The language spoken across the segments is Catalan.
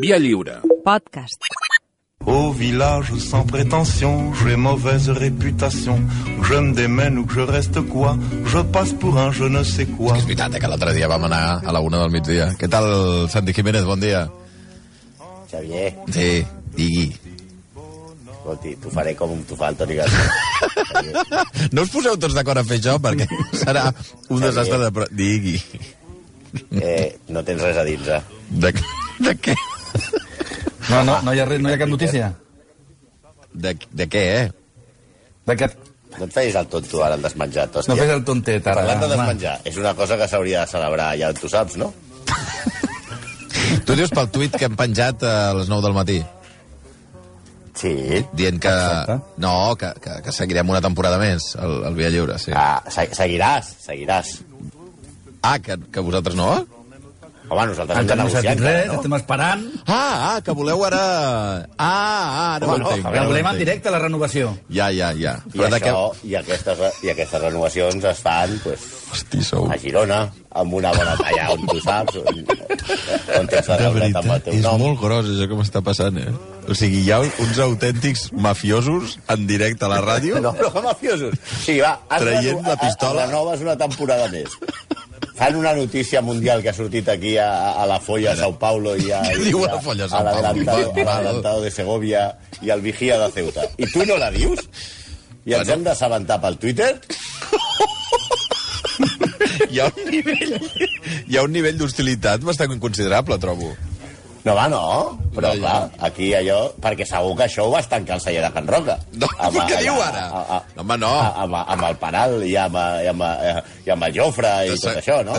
Via lliure. Podcast. Au village sans prétention, j'ai mauvaise réputation. Que je me démène ou que je reste quoi, je passe pour un je ne sais quoi. És veritat, eh, que l'altre dia vam anar a la una del migdia. Què tal, Santi Jiménez? Bon dia. Xavier, Sí, digui. escolti, t'ho faré com t'ho fa el Toni. No us poseu tots d'acord a fer això, perquè serà un Xavier. desastre de... pro- Digui. Eh, no tens res a dins, eh? De, de què? No, no, no hi ha, res, no hi ha cap notícia. De, de què, eh? De que... No et feis el tonto ara, el desmenjat, hòstia. No fes el tontet, ara. Parlant de desmenjar, és una cosa que s'hauria de celebrar, ja tu saps, no? Tu dius pel tuit que hem penjat a les 9 del matí, Sí. dient que... Exacte. No, que, que, que seguirem una temporada més, el, el Via Lliure, sí. Ah, se- seguiràs, seguiràs. Ah, que, que vosaltres no? Home, nosaltres hem de no negociar encara, res, no? estem esperant. Ah, ah, que voleu ara... Ah, ah, ara ho Home, no, entenc. a La ara ho volem en entenc. directe, la renovació. Ja, ja, ja. I, Però de això, i, aquestes, I aquestes renovacions es fan pues, Hosti, sou... a Girona, amb una bona talla on tu saps, on, on tens la De reunitat amb el veritat, teu és nom. molt gros això que m'està passant, eh? O sigui, hi ha uns autèntics mafiosos en directe a la ràdio No, que mafiosos. Sí, va, has Traient reno- la pistola. a- Renoves una temporada més. Fan una notícia mundial que ha sortit aquí a, a la Folla a Sao Paulo i a, Què diu la Folla a Sao Paulo? a l'adelantado de Segovia i al Vigía de Ceuta. I tu no la dius? I ens Bueno. hem d'assabentar pel Twitter? hi ha un nivell, hi ha un nivell d'hostilitat bastant considerable, trobo. No, va, no. Però, ja. clar, aquí allò... Perquè segur que això ho vas tancar al celler de Can Roca. No, què diu ara? A, Home, no. A, amb, amb el Paral i amb, i amb, i amb el Jofre i tot això, no?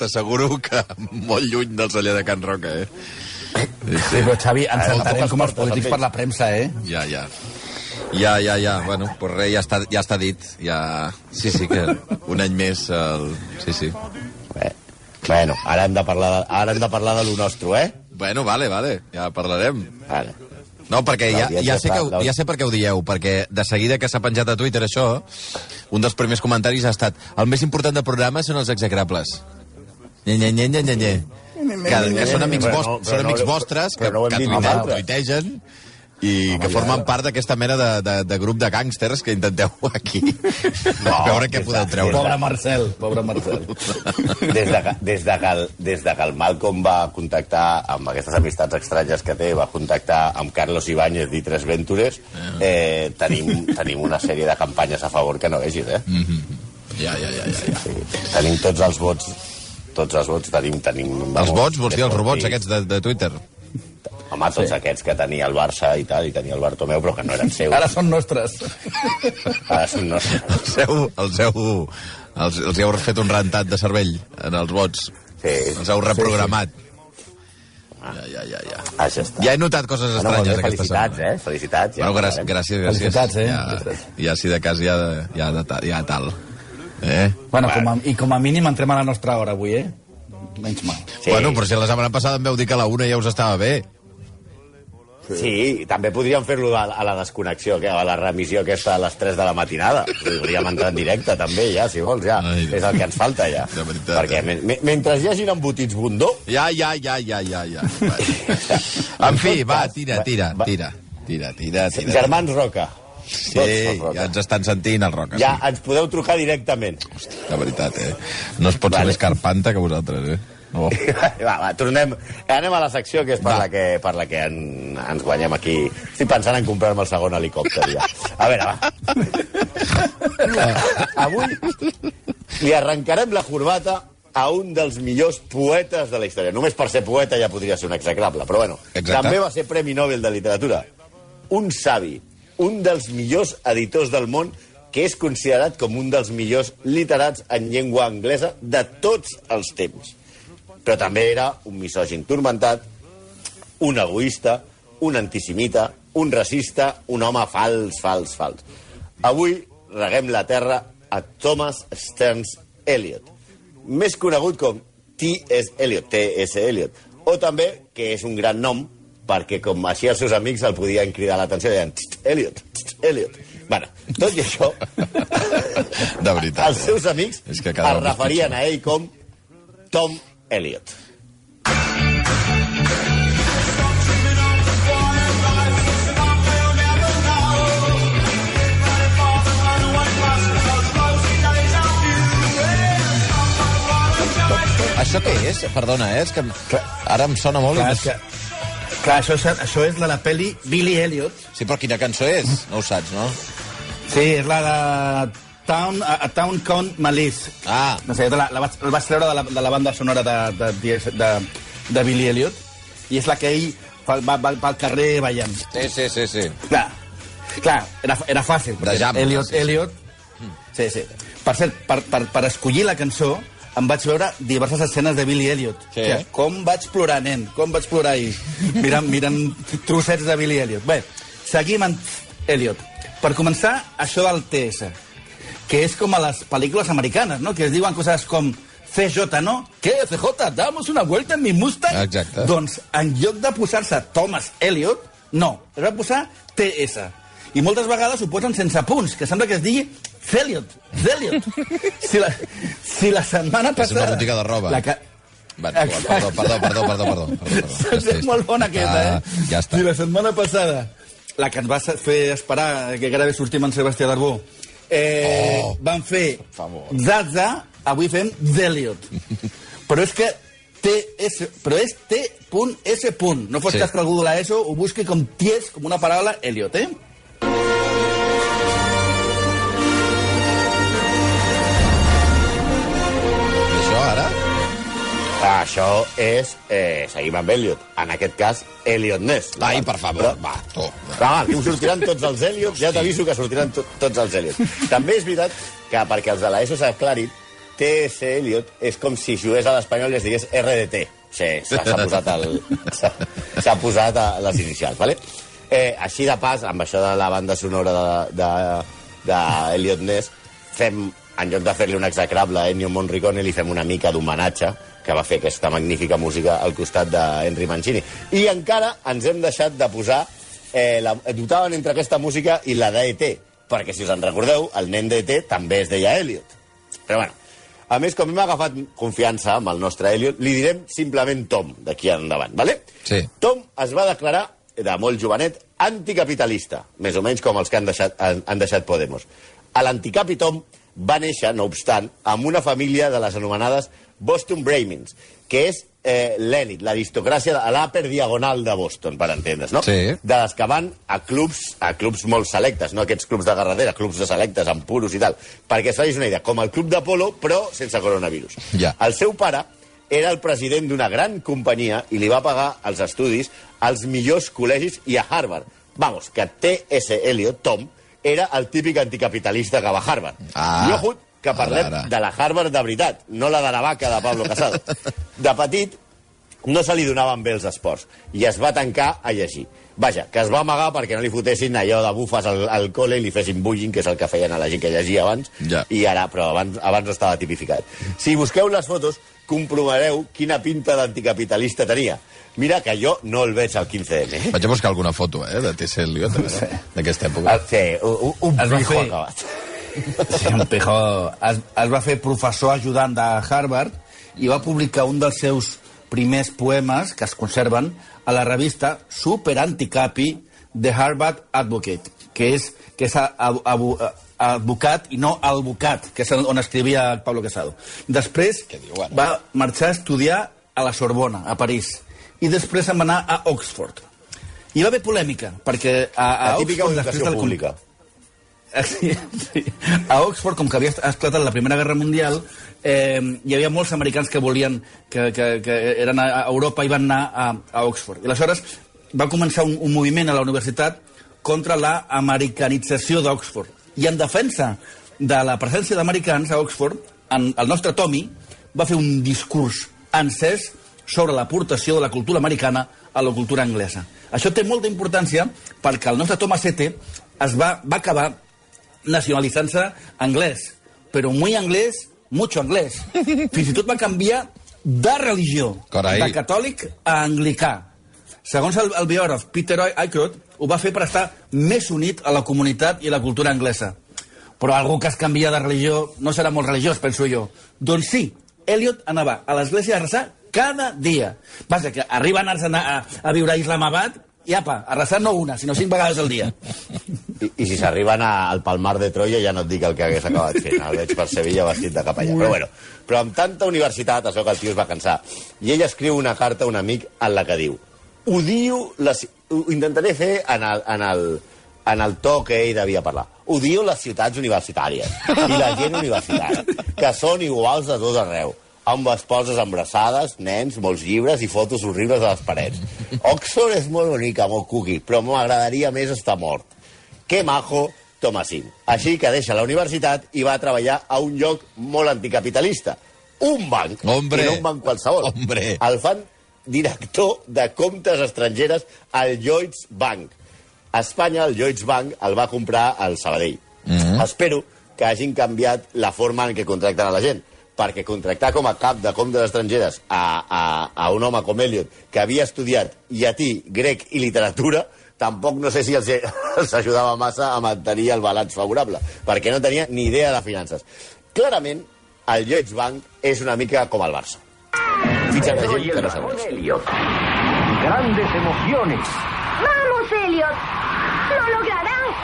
T'asseguro- que molt lluny del celler de Can Roca, eh? Sí, Sí, però Xavi, ens saltarem com els polítics per la premsa, eh? Ja, ja. Ja, ja, ja. Bueno, pues res, ja està, ja està dit. Ja... Sí, sí, que un any més... El... Sí, sí. Bé, Bueno, ara hem de parlar de, ara hem de parlar de lo nostre, eh? Bueno, vale, vale. Ja parlarem. Vale. No, perquè ja, ja, sé que, ja sé per què ho dieu, perquè de seguida que s'ha penjat a Twitter això, un dels primers comentaris ha estat el més important del programa són els execrables. Nye, nye, nye, nye, nye, nye. Que, que són amics, Però vos, no- són amics vostres, que, però no que tuitegen i que formen part d'aquesta mena de, de, de grup de gàngsters que intenteu aquí no, veure què podeu treure. Pobre Marcel, pobre Marcel. Des de, des, de que el, des de que el Malcolm va contactar amb aquestes amistats estranyes que té, va contactar amb Carlos Ibáñez d'I3 Ventures, eh, tenim, tenim una sèrie de campanyes a favor que no vegis, eh? Ja, ja, ja, ja, ja. Sí, tenim tots els vots tots els vots tenim... tenim Els vots, vols dir els robots aquests de, de Twitter? Home, tots sí. aquests que tenia el Barça i tal, i tenia el Bartomeu, però que no eren seus. Ara són nostres. Ara són nostres. Els heu, els heu, els, els heu fet un rentat de cervell en els vots. Sí. Els heu reprogramat. Ja, ja, ja, ja. Ah, ja està. Ja he notat coses Bueno, estranyes bé, aquesta felicitats, setmana. eh? Felicitats. Bueno, gràcies, parlarem. gràcies, gràcies. Felicitats, eh? Ja, ja si de cas, ja, ja, de, ta- ja tal. Eh? Bueno, com a, i com a mínim entrem a la nostra hora avui, eh? Menys mal. Sí. Bueno, però si la setmana passada em veu dir que a la una ja us estava bé. Sí, i també podríem fer-lo a, a la desconnexió, que a la remissió aquesta a les 3 de la matinada. Podríem entrar en directe, també, ja, si vols, ja. Ai. és el que ens falta, ja. De veritat, Perquè eh? me, me, mentre hi hagin embotits bundó, Ja, ja, ja, ja, ja, ja. En fi, va, tira, tira, tira. Tira, tira, tira. Germans Roca, Sí, ja ens estan sentint, el Roca. ja Sí. ens podeu trucar directament. De veritat, eh? No es pot ser Vale. més carpanta que vosaltres, eh? Oh. Va, va, tornem. Anem a la secció que és per Va. la que, per la que en, ens guanyem aquí. Estic pensant en comprar-me el segon helicòpter, ja. A veure, va. Avui li arrencarem la corbata a un dels millors poetes de la història. Només per ser poeta ja podria ser un execrable, però bueno. Exacte. També va ser Premi Nobel de Literatura. Un savi, un dels millors editors del món que és considerat com un dels millors literats en llengua anglesa de tots els temps però també era un misògin turmentat, un egoista, un antisemita, un racista, un home fals, fals, fals. Avui reguem la terra a Thomas Stearns Eliot, més conegut com T.S. Eliot, T.S. Eliot, o també, que és un gran nom, perquè com així els seus amics el podien cridar l'atenció, deien, "Txt, Eliot, txt, Eliot. Bueno, tot i això, De veritat. els seus amics que cada es referien a ell com Tom Elliot. Això què és? Perdona, eh? És que ara em sona molt... Clar, que, clar això, és, això és la la pel·li Billy Elliot. Sí, però quina cançó és? No ho saps, no? Sí, és la de Town, a, a Town Count Malice. Ah, No sé, la, la, vaig, la vaig treure de la, de la banda sonora de, de, de, de, de Billy Elliot i és la que ell fa, va, va pel carrer ballant. sí, sí, sí, sí. Clar, clar era, era fàcil. perquè jam, Elliot, sí, sí. Elliot... Sí, sí. Per cert, per, per, per escollir la cançó em vaig veure diverses escenes de Billy Elliot. Sí. Que, com vaig plorar, nen, com vaig plorar ahir. Mirant, mirant trossets de Billy Elliot. Bé, seguim amb Elliot. Per començar, això del TS, que és com a les pel·lícules americanes, no? que es diuen coses com CJ, ¿no? ¿Qué, CJ? ¿Damos una vuelta en mi Mustang? Exacte. Doncs, en lloc de posar-se Thomas Elliot, no, es va posar TS. I moltes vegades ho posen sense punts, que sembla que es digui Zeliot. Zeliot. Si la, si la setmana És passada... una botiga de roba. La ca... Bueno, perdó, perdó, perdó, perdó, perdó. perdó, perdó. Ja És molt bona aquesta, Ah, eh? Ja està. Si la setmana passada, la que ens va fer esperar, que gairebé sortim en Sebastià Darbó, eh, Oh. van fer. Zaza, avui fem Zeliot. Però és que TS, però és T.S. No fos Sí. cas que algú de l'ESO ho busqui com ties, com una paraula, Elliot, eh? Això és... Eh, seguim amb Elliot. En aquest cas, Elliot Ness. Ai, per favor, va, tu. Va, us sortiran tots els Elliot, ja t'aviso que sortiran to tots els Elliot. També és veritat que, perquè els de l'ESO s'aclarin, TS Elliot és com si jugués a l'espanyol i es digués RDT. Sí, s'ha posat, el, s'ha s'ha posat a les inicials, ¿vale? Eh, així de pas, amb això de la banda sonora de, de, de Elliot Ness, fem, en lloc de fer-li un execrable a Ennio Morricone, li fem una mica d'homenatge que va fer aquesta magnífica música al costat d'Henry Mancini. I encara ens hem deixat de posar eh, la, dotaven entre aquesta música i la d'E.T., perquè si us en recordeu, el nen d'E.T. també es deia Elliot. Però bueno, a més, com hem agafat confiança amb el nostre Elliot, li direm simplement Tom, d'aquí endavant, ¿vale? Sí. Tom es va declarar, de molt jovenet, anticapitalista, més o menys com els que han deixat, han, han deixat Podemos. A l'anticapi Tom va néixer, no obstant, amb una família de les anomenades Boston Brahmins, que és eh, l'èlit, l'aristocràcia a l'àper diagonal de Boston, per entendre's, no? Sí. De les que van a clubs, a clubs molt selectes, no aquests clubs de garradera, clubs de selectes, amb puros i tal. Perquè es facis una idea, com el club d'Apolo, però sense coronavirus. Ja. El seu pare era el president d'una gran companyia i li va pagar els estudis als millors col·legis i a Harvard. Vamos, que T.S. Eliot, Tom, era el típic anticapitalista que va a Harvard. Ah, I ojo, que parlem ara, ara. de la Harvard de veritat, no la de la vaca de Pablo Casado. De petit, no se li donaven bé els esports i es va tancar a llegir. Vaja, que es va amagar perquè no li fotessin allò de bufes al, al col·le i li fessin bullying, que és el que feien a la gent que llegia abans, Ja. i ara, però abans, abans no estava tipificat. Si busqueu les fotos, comprovareu quina pinta d'anticapitalista tenia. Mira que jo no el veig al 15M. Eh? Vaig a buscar alguna foto, eh, de T.S. Eliot, d'aquesta època. Ah, Sí, un, un Es va pijo fer. acabat. Pijó. Es, es va fer professor ajudant de Harvard i va publicar un dels seus primers poemes, que es conserven, a la revista Super Anticapi de Harvard Advocate, que és, que és a, a, a, advocat i no alvocat, que és on escrivia Pablo Casado. Després diu ara? va marxar a estudiar a la Sorbona, a París, i després se'n va anar a Oxford. I va haver polèmica, perquè a, a La típica Oxford, després educació del con- pública. Sí, sí. A Oxford, com que havia esclatat la Primera Guerra Mundial, eh, hi havia molts americans que volien, que, que, que eren a Europa i van anar a, a Oxford. I aleshores va començar un, un moviment a la universitat contra la americanització d'Oxford. I en defensa de la presència d'americans a Oxford, en, el nostre Tommy va fer un discurs encès sobre l'aportació de la cultura americana a la cultura anglesa. Això té molta importància perquè el nostre Tomacete es va, va acabar nacionalitzant-se anglès, però muy anglès, mucho anglès. Fins i tot va canviar de religió, Carai. de catòlic a anglicà. Segons el, el biògraf Peter Aykroyd, ho va fer per estar més unit a la comunitat i a la cultura anglesa. Però algú que es canvia de religió no serà molt religiós, penso jo. Doncs sí, Elliot anava a l'església a resar cada dia. Vaja, que arriba a anar a, a viure a Islamabad i apa, arrasar no una, sinó cinc vegades al dia. I, i si s'arriben al Palmar de Troia ja no et dic el que hagués acabat fent. El veig per Sevilla vestit de capellà. Però bueno, però amb tanta universitat, això que el tio es va cansar. I ell escriu una carta a un amic en la que diu odio les... Ho intentaré fer en el, en el, en el to que ell devia parlar. Odio les ciutats universitàries i la gent universitària, que són iguals a tot arreu amb esposes embrassades, nens, molts llibres i fotos horribles a les parets. Oxford és molt bonica, molt cookie, però m'agradaria més estar mort. Que majo, Tomasín. Així que deixa la universitat i va a treballar a un lloc molt anticapitalista. Un banc, Hombre. i no un banc qualsevol. Hombre. El fan director de comptes estrangeres al Lloyds Bank. A Espanya, el Lloyds Bank el va comprar el Sabadell. Mm -hmm. Espero que hagin canviat la forma en què contracten a la gent, perquè contractar com a cap de comptes estrangeres a, a, a un home com Elliot, que havia estudiat llatí, grec i literatura, tampoc no sé si els, els ajudava massa a mantenir el balanç favorable, perquè no tenia ni idea de finances. Clarament, el Lloyds Bank és una mica com el Barça. Fitxa de gent que no sap. Elliot. Grandes emociones. ¡Vamos, Elliot! ¡Lo lograrás!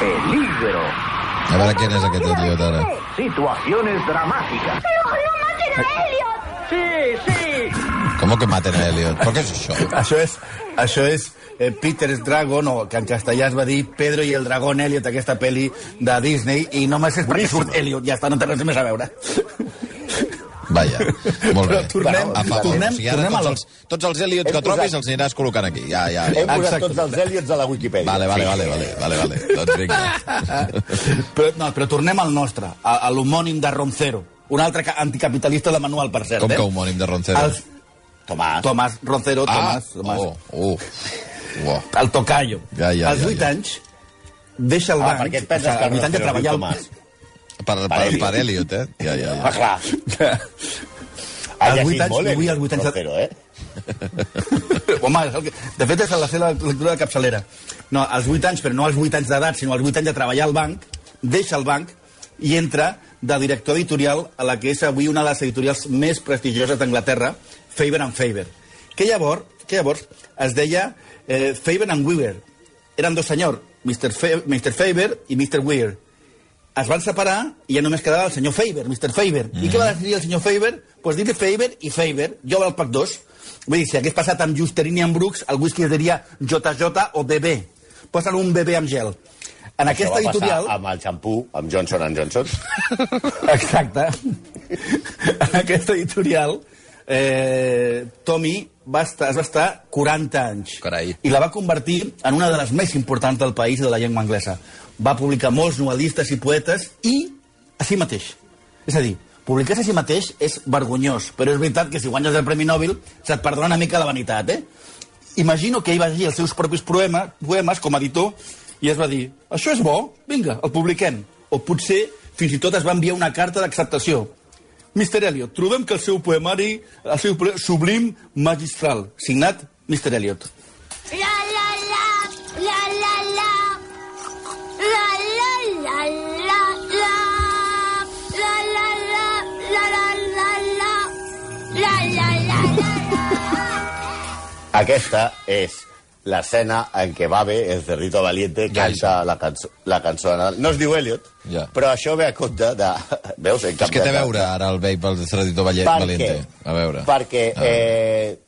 Peligro. A veure quién és aquest Elliot ara. Situaciones dramáticas. ¡No, no maten a Elliot! Sí, sí. Com que maten a Elliot? Però què és això? Això és, això és eh, Peter's Dragon, o que en castellà es va dir Pedro i el dragón Elliot, aquesta pel·li de Disney, i només és perquè surt Elliot, ja està, no té res més a veure. Vaja, molt bé. Però tornem- a favor. tornem- o sigui, ara tornem a tots, la- els, tots els Elliot que Hem trobis posat- els aniràs col·locant aquí. Ja, ja, Hem ja. posat Exacte. tots els Elliots a la Wikipedia. Vale, vale, Sí. vale, vale, vale, vale. Doncs vinga. Però, no, però tornem al nostre, a, a l'homònim de Roncero, un altre ca- anticapitalista de manual, per cert. Com eh? que homònim de Roncero? Els, Tomàs. Tomàs Roncero, Ah, Tomàs, Tomàs oh, oh. Uah. el tocayo. Ja, ja, als ja, 8 ja. anys deixa el Ah, banc, per què et penses o sigui, que als 8 anys de Roncero al Tomàs? Per, per, Per per, Elliot. Eh? Ja, ja, Ah, ja. clar. Als Ha vuit llegit anys, molt, avui als vuit anys de- Roncero, eh? Home, és el que... de fet és la seva lectura de capçalera. No, als 8 anys, però no als 8 anys d'edat, sinó als 8 anys de treballar al banc, deixa el banc i entra de director editorial a la que és avui una de les editorials més prestigioses d'Anglaterra, Faber and Faber. Que llavors, que llavors es deia eh, Faber and Weaver. Eren dos senyors, Mr. Fa Mr. Faber i Mr. Weir. Es van separar i ja només quedava el senyor Faber, Mr. Faber. Mm. I què va decidir el senyor Faber? Doncs pues dir Faber i Faber, jo el pack 2. Vull dir, si hagués passat amb Justerini i amb Brooks, el whisky es diria JJ o BB. Posen un BB amb gel. En Això aquesta editorial... amb el xampú, amb Johnson Johnson. Exacte. en aquesta editorial, eh, Tommy va estar, es va estar 40 anys. Carai. I la va convertir en una de les més importants del país de la llengua anglesa. Va publicar molts novel·listes i poetes i a si mateix. És a dir, publicar-se a si mateix és vergonyós, però és veritat que si guanyes el Premi Nobel se't perdona una mica la vanitat, eh? Imagino que ell va llegir els seus propis poemes, poemes com a editor i es va dir, això és bo, vinga, el publiquem. O potser fins i tot es va enviar una carta d'acceptació. Mr. Elliot, trobem que el seu poemari, el seu sublim magistral, signat Mr. Elliot. La la la, la la la, la la la la la, la la la, la la la la, la la la la. Aquesta és l'escena en què Babe, el Cerrito Valiente, Ja, canta la, cançó, la cançó de Nadal. No es diu Elliot, Ja. però això ve a compte de... Veus? He És que té a veure ara el vell pel Cerradito Valle, Per Valente. què? A veure. Perquè A veure. eh,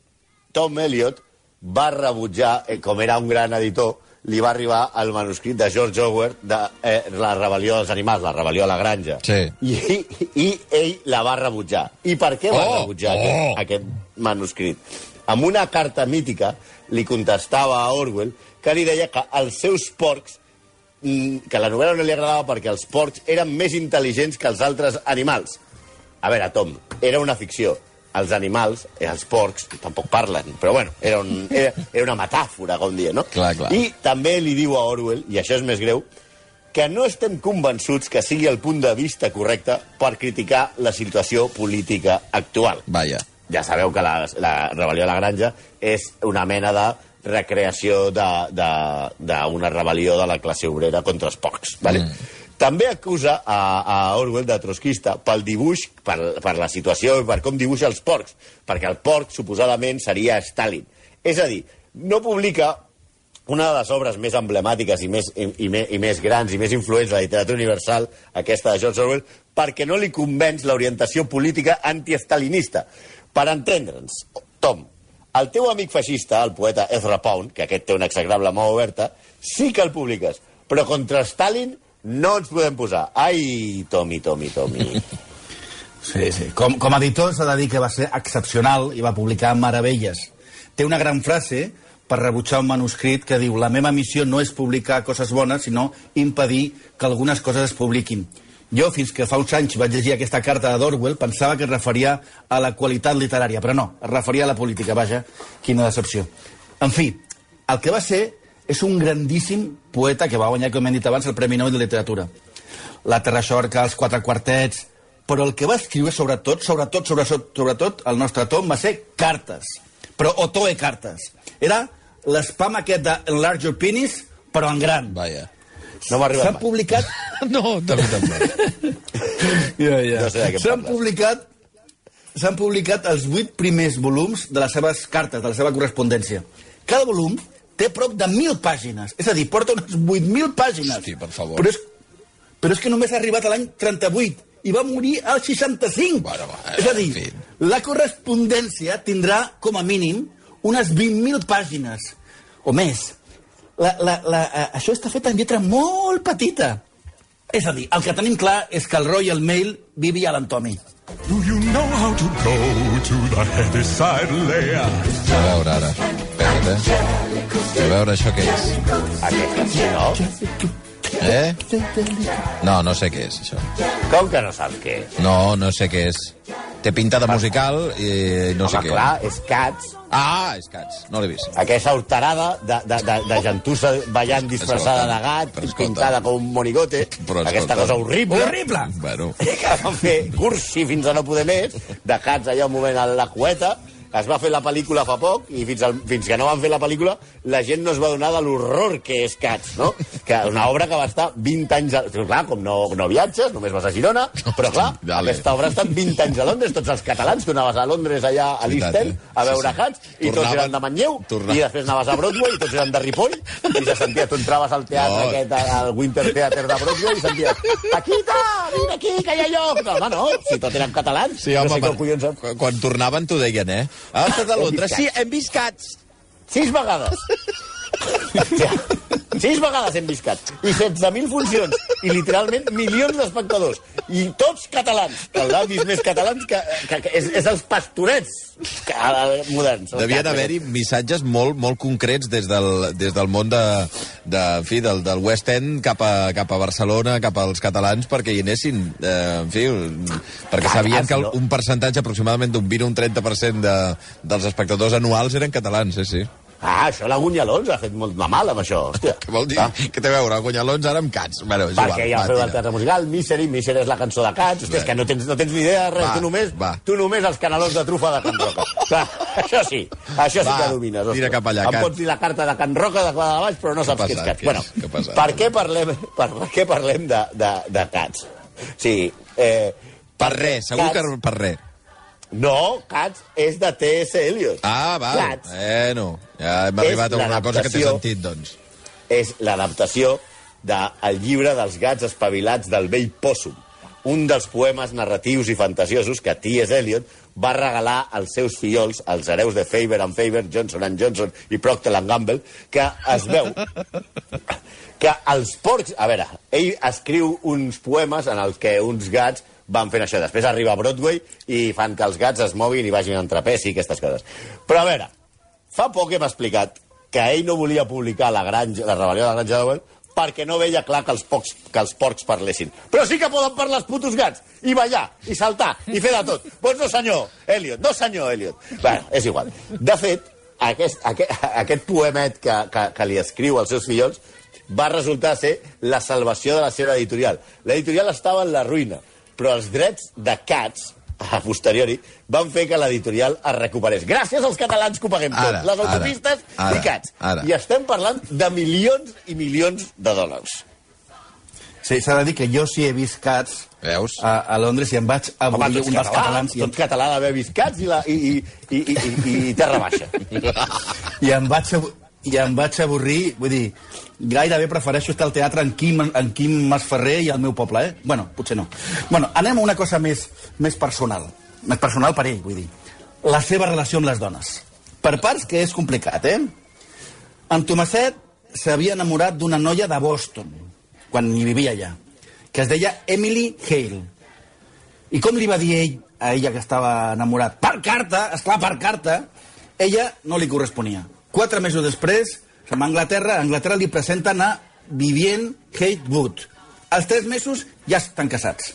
Tom Elliot va rebutjar, eh, com era un gran editor, li va arribar el manuscrit de George Orwell de eh, La rebel·lió dels animals, la rebel·lió a la granja. Sí. I, I ell la va rebutjar. I per què va Oh, rebutjar oh. aquest, aquest manuscrit? Amb una carta mítica li contestava a Orwell que li deia que els seus porcs mm, que la novel·la no li agradava perquè els porcs eren més intel·ligents que els altres animals. A veure, Tom, era una ficció. Els animals, eh, els porcs, tampoc parlen, però bueno, era, un, era, era una metàfora, com dia, no? Clar, clar. I també li diu a Orwell, i això és més greu, que no estem convençuts que sigui el punt de vista correcte per criticar la situació política actual. Vaja. Ja sabeu que la, la rebel·lió a la granja és una mena de recreació d'una rebel·lió de la classe obrera contra els porcs. Vale? Mm. També acusa a, a Orwell de trotskista pel dibuix, per, per la situació i per com dibuixa els porcs, perquè el porc suposadament seria Stalin. És a dir, no publica una de les obres més emblemàtiques i més, i, i, més, i més grans i més influents de la literatura universal, aquesta de George Orwell, perquè no li convenç l'orientació política antiestalinista. Per entendre'ns, Tom, el teu amic feixista, el poeta Ezra Pound, que aquest té una execrable mà oberta, sí que el publiques, però contra Stalin no ens podem posar. Ai, Tommy, Tommy, Tommy. Sí, sí. Com, com a editor s'ha de dir que va ser excepcional i va publicar meravelles. Té una gran frase per rebutjar un manuscrit que diu la meva missió no és publicar coses bones, sinó impedir que algunes coses es publiquin. Jo, fins que fa uns anys vaig llegir aquesta carta d'Orwell, pensava que es referia a la qualitat literària, però no, es referia a la política, vaja, quina decepció. En fi, el que va ser és un grandíssim poeta que va guanyar, com hem dit abans, el Premi Nobel de Literatura. La Terra Xorca, els quatre quartets... Però el que va escriure, sobretot, sobretot, sobretot, sobretot, el nostre Tom, va ser cartes. Però Otoe cartes. Era l'espam aquest de Enlarge Your Penis, però en gran. Vaja. No m'ha arribat S'han mai. publicat... No, també tampoc. ja, ja. No sé de què S'han parles. publicat s'han publicat els vuit primers volums de les seves cartes, de la seva correspondència. Cada volum té prop de 1.000 pàgines. És a dir, porta unes 8.000 pàgines. Hosti, per favor. Però és, però és que només ha arribat a l'any 38 i va morir al 65. Bueno, va, és a dir, en fi. la correspondència tindrà, com a mínim, unes 20.000 pàgines o més. La, la, la, eh, això està fet en lletra molt petita. És a dir, el que tenim clar és que el Royal Mail vivia a l'Antomi. Do you know how to go to the heavy side layer? A veure, ara. Espera't, eh? A veure, això què és? Aquesta no? Eh? No, no sé què és, això. Com que no saps què és? No, no sé què és. Té pinta de musical i no sé Home, què. clar, és Cats, Ah, és Cats. No l'he vist. aquesta horterada de, de, de, de gentussa ballant disfressada de gat, pintada com un monigote, Però aquesta cosa horrible. Horrible! Bueno, que van fer cursi fins a no poder més, de Cats allà un moment a la cueta, es va fer la pel·lícula fa poc i fins, al, fins que no van fer la pel·lícula la gent no es va donar de l'horror que és Cats, no? Que una obra que va estar 20 anys... A... Clar, com no, no viatges, només vas a Girona, però clar, Dale. aquesta obra ha estat 20 anys a Londres, tots els catalans, tu anaves a Londres allà a End eh? a Sí, veure sí. Cats, i tots eren de Manlleu, tornaven. i després anaves a Broadway, i tots eren de Ripoll, i se sentia, tu entraves al teatre No. aquest, al Winter Theatre de Broadway, i senties, Paquita, vine aquí, que hi ha lloc. No, home, no, si tot eren catalans, sí, home, no sé per- què collons... quan- quan tornaven t'ho deien, eh? Ah, estat a Londres. Sí, hem vist Cats. Sis vegades. Ja, sis vegades hem vist Cats. I 16.000 funcions. I literalment milions d'espectadors. I tots catalans. Els han vist més catalans que, que, que és, és els pastorets que, eh, moderns. Devien haver-hi missatges molt, molt concrets des del, des del món de, de, en fi, del, del West End cap a, cap a Barcelona, cap als catalans, perquè hi anessin, eh, en fi, perquè sabien que un percentatge aproximadament d'un 20 o un 30% de, dels espectadors anuals eren catalans, sí, sí. Ah, això la Gunyalons ha fet molt de mal amb això. Hòstia. Què vol dir? Ah. Què té a veure, Guanyalons ara amb Cats? Bueno, és Perquè igual, ja va, feu el teatre musical, Misery, Misery és la cançó de Cats, Hòstia, és que no tens, no tens ni idea de res, Va, tu només, va. tu només els canalons de trufa de Can Roca. Clar, això sí, això sí Va, que domines. ostres. tira cap allà, Em pots dir la carta de Can Roca de Quadra de Baix, però no saps Què què és? Cats. Bueno? Què per què parlem, per què parlem de, de, de Cats? Sí, eh, Per res, segur que Cats- per res. No, Cats és de T.S. Eliot. Ah, val. Cats Bueno, ja hem arribat a una cosa que té sentit, doncs. és l'adaptació del llibre dels gats espavilats del vell Possum, un dels poemes narratius i fantasiosos que T.S. Eliot va regalar als seus fillols, als hereus de Faber and Faber, Johnson and Johnson i Procter and Gamble, que es veu que els porcs... A veure, ell escriu uns poemes en els que uns gats van fent això. Després arriba a Broadway i fan que els gats es moguin i vagin en trapeci i aquestes coses. Però a veure, fa poc hem explicat que ell no volia publicar la, granja, la rebel·lió de la granja d'Orwell perquè no veia clar que els, pocs, que els porcs parlessin. Però sí que poden parlar els putos gats, i ballar, i saltar, i fer de tot. Doncs no senyor, Elliot, no senyor, Elliot. Bueno, és igual. De fet, aquest, aquest, aquest poemet que, que, que li escriu als seus fillols va resultar ser la salvació de la seva editorial. L'editorial estava en la ruïna, però els drets de Cats, a posteriori, van fer que l'editorial es recuperés. Gràcies als catalans que ho paguem Ara, tot. Les ara, autopistes ara, i Cats. ara. I estem parlant de milions i milions de dòlars. Sí, s'ha de dir que jo sí he vist Cats Veus? a, a Londres i em vaig abolir un dels català, catalans i em, tot català d'haver vist Cats i, la, i, i, i, i, i, i Terra Baixa. i em vaig, ab- i em vaig avorrir, vull dir, gairebé prefereixo estar al teatre en Quim, en Quim Masferrer i al meu poble, eh? Bueno, potser no. Bueno, anem a una cosa més, més personal. Més personal per ell, vull dir. La seva relació amb les dones. Per parts que és complicat, eh? En Tomaset s'havia enamorat d'una noia de Boston, quan hi vivia allà, que es deia Emily Hale. I com li va dir ell a ella que estava enamorat? Per carta, esclar, per carta, ella no li corresponia. Quatre mesos després, se'n va a Anglaterra, a Anglaterra li presenten a Vivien Hatewood. Als tres mesos ja estan casats.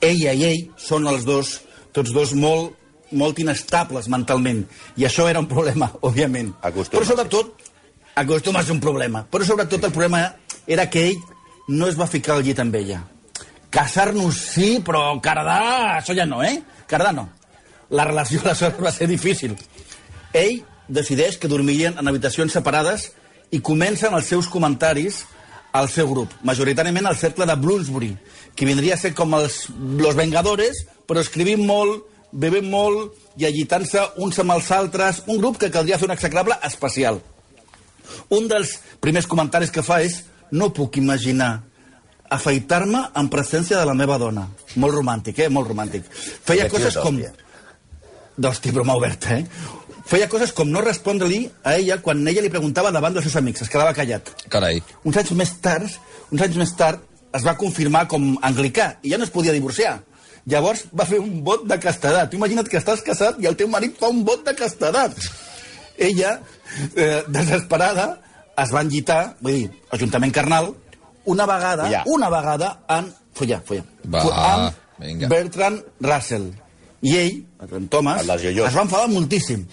Ella i ell són els dos, tots dos molt, molt inestables mentalment. I això era un problema, òbviament. Acostuma, Però sobretot, acostuma a ser un problema. Però sobretot el problema era que ell no es va ficar al llit amb ella. Casar-nos sí, però cardar, això ja no, eh? Cardar no. La relació aleshores va ser difícil. Ell decideix que dormirien en habitacions separades i comencen els seus comentaris al seu grup, majoritàriament al cercle de Bloomsbury, que vindria a ser com els Los Vengadores, però escrivint molt, bevent molt i agitant-se uns amb els altres, un grup que caldria fer un execrable especial. Un dels primers comentaris que fa és no puc imaginar afaitar-me en presència de la meva dona. Molt romàntic, eh? Molt romàntic. Feia coses com... D'hòstia, broma oberta, eh? Feia coses com no respondre-li a ella quan ella li preguntava davant dels seus amics. Es quedava callat. Carai. Uns anys més tard, uns anys més tard, es va confirmar com anglicà i ja no es podia divorciar. Llavors va fer un vot de castedat. Tu imagina't que estàs casat i el teu marit fa un vot de castedat. Ella, eh, desesperada, es va enllitar, vull dir, ajuntament carnal, una vegada, Follar. una vegada en... Follar, follar. Va, amb vinga. Bertrand Russell. I ell, en Thomas, El es va enfadar moltíssim.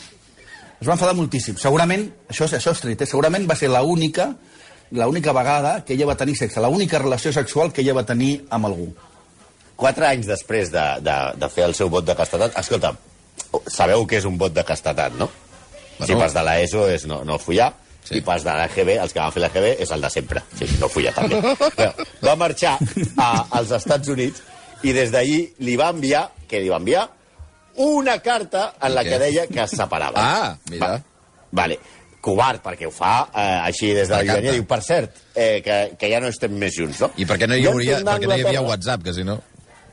Es va enfadar moltíssim. Segurament, això, és- això és tret, eh? segurament va ser l'única l'única vegada que ella va tenir sexe, l'única relació sexual que ella va tenir amb algú. Quatre anys després de, de, de fer el seu vot de castetat... Escolta, sabeu què és un vot de castetat, no? Bueno. Si pas de l'ESO és no, no follar, Sí. sí. i pas de l'EGB, els que van fer l'EGB, és el de sempre. Sí, no follar també. Però, va marxar a, als Estats Units i des d'allí li va enviar, què li va enviar? Una carta en la que deia que es separava. Ah, mira. Va, vale. Covard, perquè ho fa eh, així des de la llunyania. Diu, per cert, eh, que, que ja no estem més junts, no? I per què no hi, hauria, tornar a per què no hi havia WhatsApp, que si no...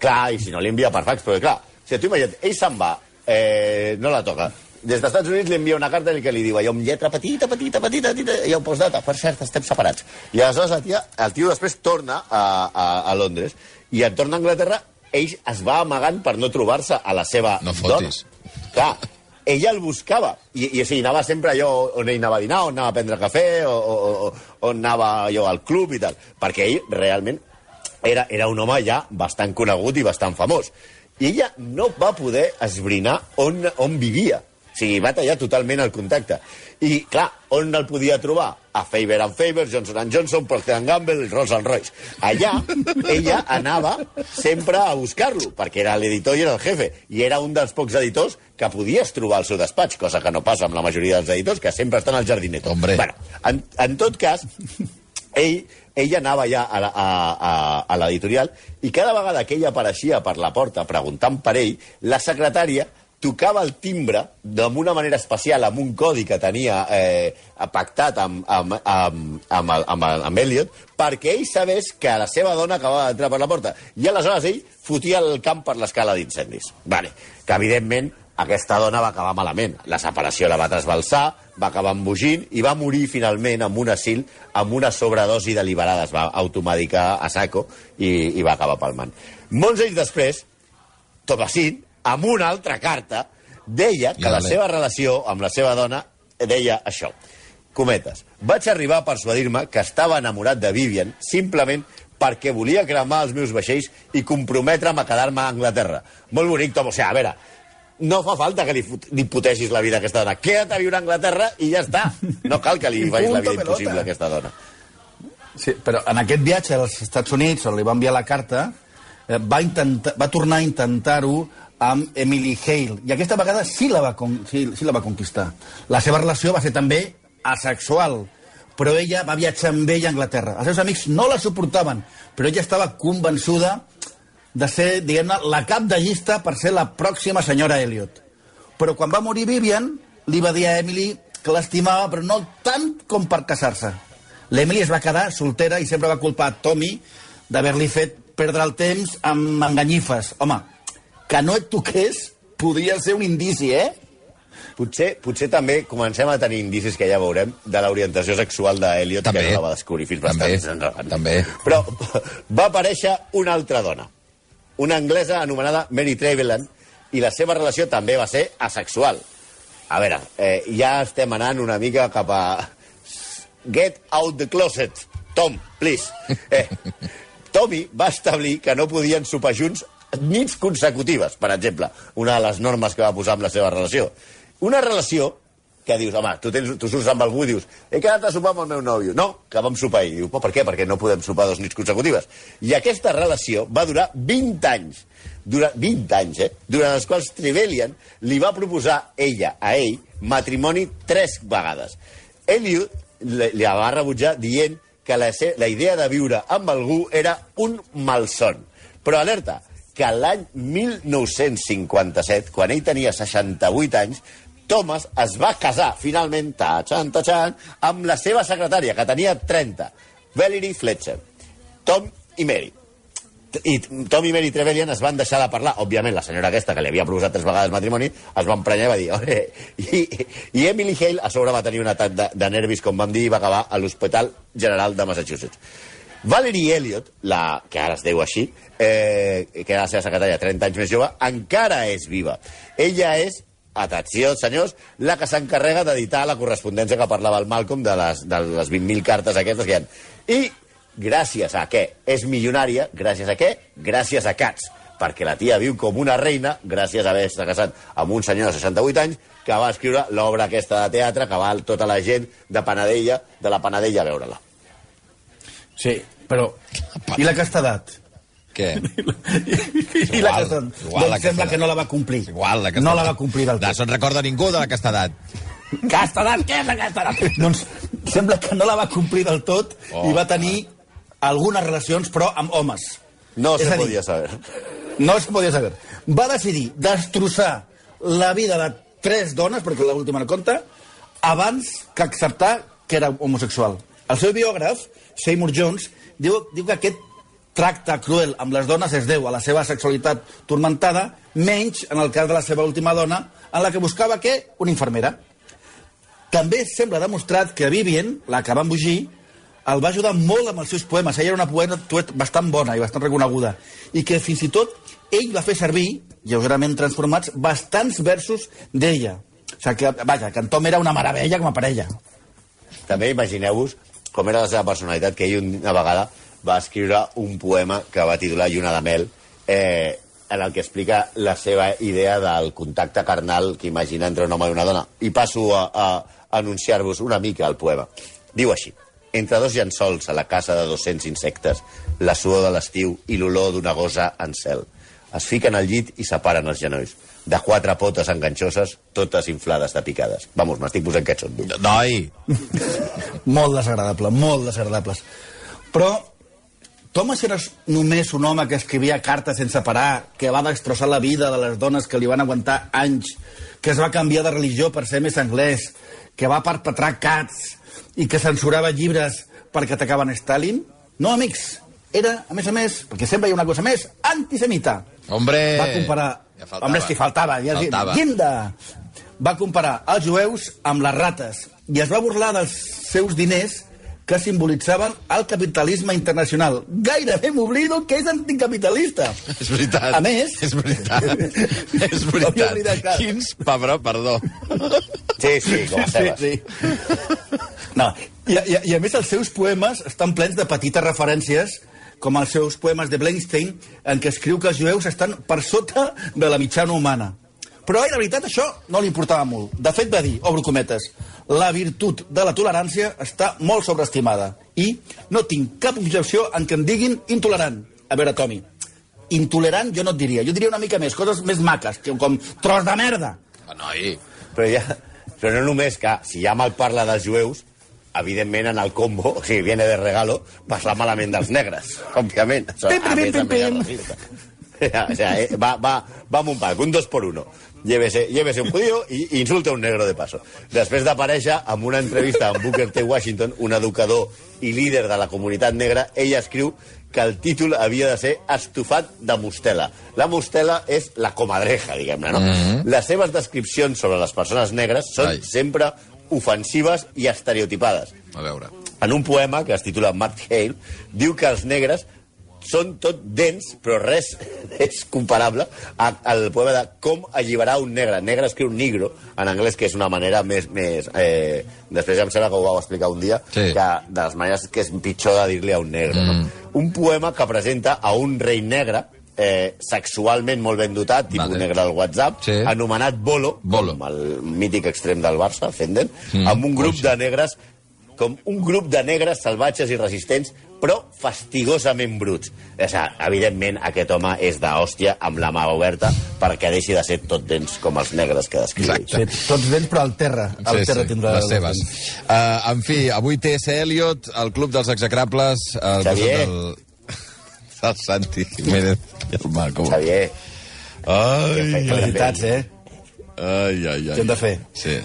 Clar, i si no li envia per fax, però clar, o sigui, tu imagina't, ell se'n va, eh, no la toca. Des dels Estats Units li envia una carta en què li diu allò amb lletra petita, petita, petita, petita, i un postdata, per cert, estem separats. I aleshores el, tia, el tio després torna a, a, a Londres, i en torna a Anglaterra, ell es va amagant per no trobar-se a la seva No dona. fotis. Clar, ella el buscava, i, i o sigui, anava sempre allò on ell anava a dinar, on anava a prendre cafè, o, o, o on anava allò al club i tal, perquè ell realment era, era un home ja bastant conegut i bastant famós. I ella no va poder esbrinar on, on vivia. O sigui, va tallar totalment el contacte. I, clar, on el podia trobar? A Faber and Faber, Johnson Johnson, Procter Gamble, Rolls Royce. Allà, ella anava sempre a buscar-lo, perquè era l'editor i era el jefe. I era un dels pocs editors que podies trobar al seu despatx, cosa que no passa amb la majoria dels editors, que sempre estan al jardineto. Hombre. Bueno, en, en tot cas, ell, ell anava ja a la- a, a, a l'editorial i cada vegada que ell apareixia per la porta preguntant per ell, la secretària tocava el timbre d'una manera especial amb un codi que tenia eh, pactat amb, amb, amb, amb, el- amb, el- amb Elliot perquè ell sabés que la seva dona acabava d'entrar per la porta. I aleshores ell fotia el camp per l'escala d'incendis. Vale. Que, evidentment, aquesta dona va acabar malament. La separació la va trasbalsar, va acabar embogint i va morir finalment amb un asil amb una sobredosi deliberada. Es va automedicar a saco i, i va acabar palmant. Molts anys després, Tomasín, amb una altra carta, deia que Ja, la seva relació amb la seva dona deia això. Cometes. Vaig arribar a persuadir-me que estava enamorat de Vivian simplement perquè volia cremar els meus vaixells i comprometre'm a quedar-me a Anglaterra. Molt bonic, Tom. O sigui, a veure, no fa falta que li, li putegis la vida a aquesta dona. Queda't a viure a Anglaterra i ja està. No cal que li facis la vida impossible pelota. a aquesta dona. Sí, però en aquest viatge als Estats Units, on li va enviar la carta, eh, va, intentar, va tornar a intentar-ho amb Emily Hale. I aquesta vegada sí la, va con, sí, sí la va conquistar. La seva relació va ser també asexual, però ella va viatjar amb ell a Anglaterra. Els seus amics no la suportaven, però ella estava convençuda de ser, diguem-ne, la cap de llista per ser la pròxima senyora Elliot. Però quan va morir Vivian, li va dir a Emily que l'estimava, però no tant com per casar-se. L'Emily es va quedar soltera i sempre va culpar a Tommy d'haver-li fet perdre el temps amb enganyifes. Home, que no et toqués podria ser un indici, eh? Potser, potser també comencem a tenir indicis que ja veurem de l'orientació sexual d'Eliot, que no la va descobrir fins També, bastant també. Però va aparèixer una altra dona, una anglesa anomenada Mary Trevelyan, i la seva relació també va ser asexual. A veure, eh, ja estem anant una mica cap a... Get out the closet. Tom, please. Eh, Tommy va establir que no podien sopar junts nits consecutives, per exemple, una de les normes que va posar amb la seva relació. Una relació que dius, home, tu, tens, tu surts amb algú i dius he quedat a sopar amb el meu nòvio. No, que vam sopar ahir. Diu, per què? Perquè no podem sopar dos nits consecutives. I aquesta relació va durar 20 anys. Durant 20 anys, eh? Durant els quals Trevelyan li va proposar ella a ell matrimoni tres vegades. Elliot li li va rebutjar dient que la, la idea de viure amb algú era un malson. Però alerta, que l'any 1957, quan ell tenia 68 anys, Thomas es va casar, finalment, tachan, tachan, amb la seva secretària, que tenia 30, Valerie Fletcher. Tom i Mary. I Tom i Mary Trevelyan es van deixar de parlar. Òbviament, la senyora aquesta, que li havia proposat tres vegades matrimoni, es va emprenyar i va dir... "Ore". I, I Emily Hale a sobre va tenir un atac de, de nervis, com vam dir, i va acabar a l'Hospital General de Massachusetts. Valerie Elliot, la, que ara es diu així, eh, que era la seva secretària 30 anys més jove, encara és viva. Ella és, atenció, senyors, la que s'encarrega d'editar la correspondència que parlava el Malcolm de les, de les 20.000 cartes aquestes que hi ha. I gràcies a què? És milionària, gràcies a què? Gràcies a Cats perquè la tia viu com una reina gràcies a haver-se casat amb un senyor de 68 anys que va escriure l'obra aquesta de teatre que va tota la gent de Panadella, de la Panadella a veure-la. Sí, però... I la castedat? Què? I la castedat? igual la doncs sembla castedat. que no la va complir. Igual, la No la va complir del No tot. se'n recorda ningú de la castedat. Castedat, què és la castedat? doncs sembla que no la va complir del tot Oh, i va tenir algunes relacions, però amb homes. No És se dir, podia saber. No es podia saber. Va decidir destrossar la vida de tres dones, perquè l'última no compta, abans que acceptar que era homosexual. El seu biògraf, Seymour Jones, diu, diu que aquest tracte cruel amb les dones es deu a la seva sexualitat turmentada, menys en el cas de la seva última dona, en la que buscava què? Una infermera. També sembla demostrat que Vivian, la que va embogir, el va ajudar molt amb els seus poemes. Ella era una poeta bastant bona i bastant reconeguda. I que fins i tot ell va fer servir, lleugerament transformats, bastants versos d'ella. O sigui que, vaja, que en Tom era una meravella com a parella. També imagineu-vos com era la seva personalitat, que ell una vegada va escriure un poema que va titular Lluna de mel, eh, en el que explica la seva idea del contacte carnal que imagina entre un home i una dona. I passo a, a anunciar-vos una mica el poema. Diu així. Entre dos llençols a la casa de 200 insectes, la suor de l'estiu i l'olor d'una gosa en cel. Es fiquen al llit i separen els genolls. De quatre potes enganxoses, totes inflades de picades. Vamos, m'estic posant catxondo. Noi, Molt desagradable, molt desagradables. Però Thomas era només un home que escrivia cartes sense parar, que va destrossar la vida de les dones que li van aguantar anys, que es va canviar de religió per ser més anglès, que va perpetrar cats i que censurava llibres perquè atacaven Stalin? No, amics, era, a més a més, perquè sempre hi ha una cosa més, antisemita. hombre... Va comparar... Ja faltava. Home, és que faltava. Ja Faltava. Llinda! Va comparar els jueus amb les rates i es va burlar dels seus diners que simbolitzaven el capitalisme internacional. Gairebé m'oblido que és anticapitalista. És veritat. A més... És veritat. és veritat. oblidat. Quins pebró, perdó. Sí, sí, com a. Sí, sí. No, i, i, I a més els seus poemes estan plens de petites referències com els seus poemes de Blenstein, en què escriu que els jueus estan per sota de la mitjana humana. Però a ell, la veritat, això no li importava molt. De fet, va dir, obro cometes, la virtut de la tolerància està molt sobreestimada i no tinc cap objecció en que em diguin intolerant. A veure, Tomi, intolerant jo no et diria. Jo diria una mica més, coses més maques, que com tros de merda. Ah, Noi, Però, ja, però no només que, si ja mal parla dels jueus, evidentment en el combo, o sigui, viene de regalo, parla malament dels negres, òbviament. Això, Pim, pim, pim, pim. O sea, eh, va, va, va amb un pack, un dos por uno. llévese, llévese un judío i, i insulte un negro de paso. Després d'aparèixer amb una entrevista amb Booker T. Washington, un educador i líder de la comunitat negra, ella escriu que el títol havia de ser Estofat de Mostela. La Mostela és la comadreja, diguem-ne, no? Mm -hmm. Les seves descripcions sobre les persones negres són Ai. sempre ofensives i estereotipades. A veure. En un poema que es titula Matt Hale, diu que els negres són tot dents, però res és comparable a- al poema de com alliberar un negre. Negre escriu negro, en anglès, que és una manera més... més eh, després em sembla que ho vau explicar un dia, Sí. que de les maneres que és pitjor de dir-li a un negre. Mm. No? Un poema que presenta a un rei negre eh, sexualment molt ben dotat, tipus Vale. negre al WhatsApp, Sí. anomenat Bolo, Bolo. com el mític extrem del Barça, Fenden, mm. amb un grup de negres com un grup de negres salvatges i resistents, però fastigosament bruts. O sigui, evidentment, aquest home és d'hòstia amb la mà oberta perquè deixi de ser tot dents com els negres que descriu. Sí, tots dents, però al terra. Al terra tindrà les seves. Uh, en fi, avui T.S. Eliot, el Club dels Execrables... El Xavier. Del... El Santi Jiménez el Marco. Xavier, Ai, Felicitats, eh? ai, ai, ai. Què hem de fer? Sí.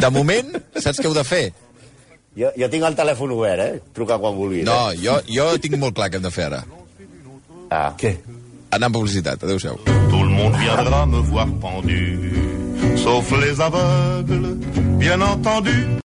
De moment, saps què heu de fer? jo, jo tinc el telèfon obert, eh? Truca quan vulguis. No, Eh? jo, jo tinc molt clar què hem de fer ara. Ah. Què? Anar amb publicitat. Adéu-siau. Tout le monde viendra me voir pendu, sauf les aveugles, bien entendu.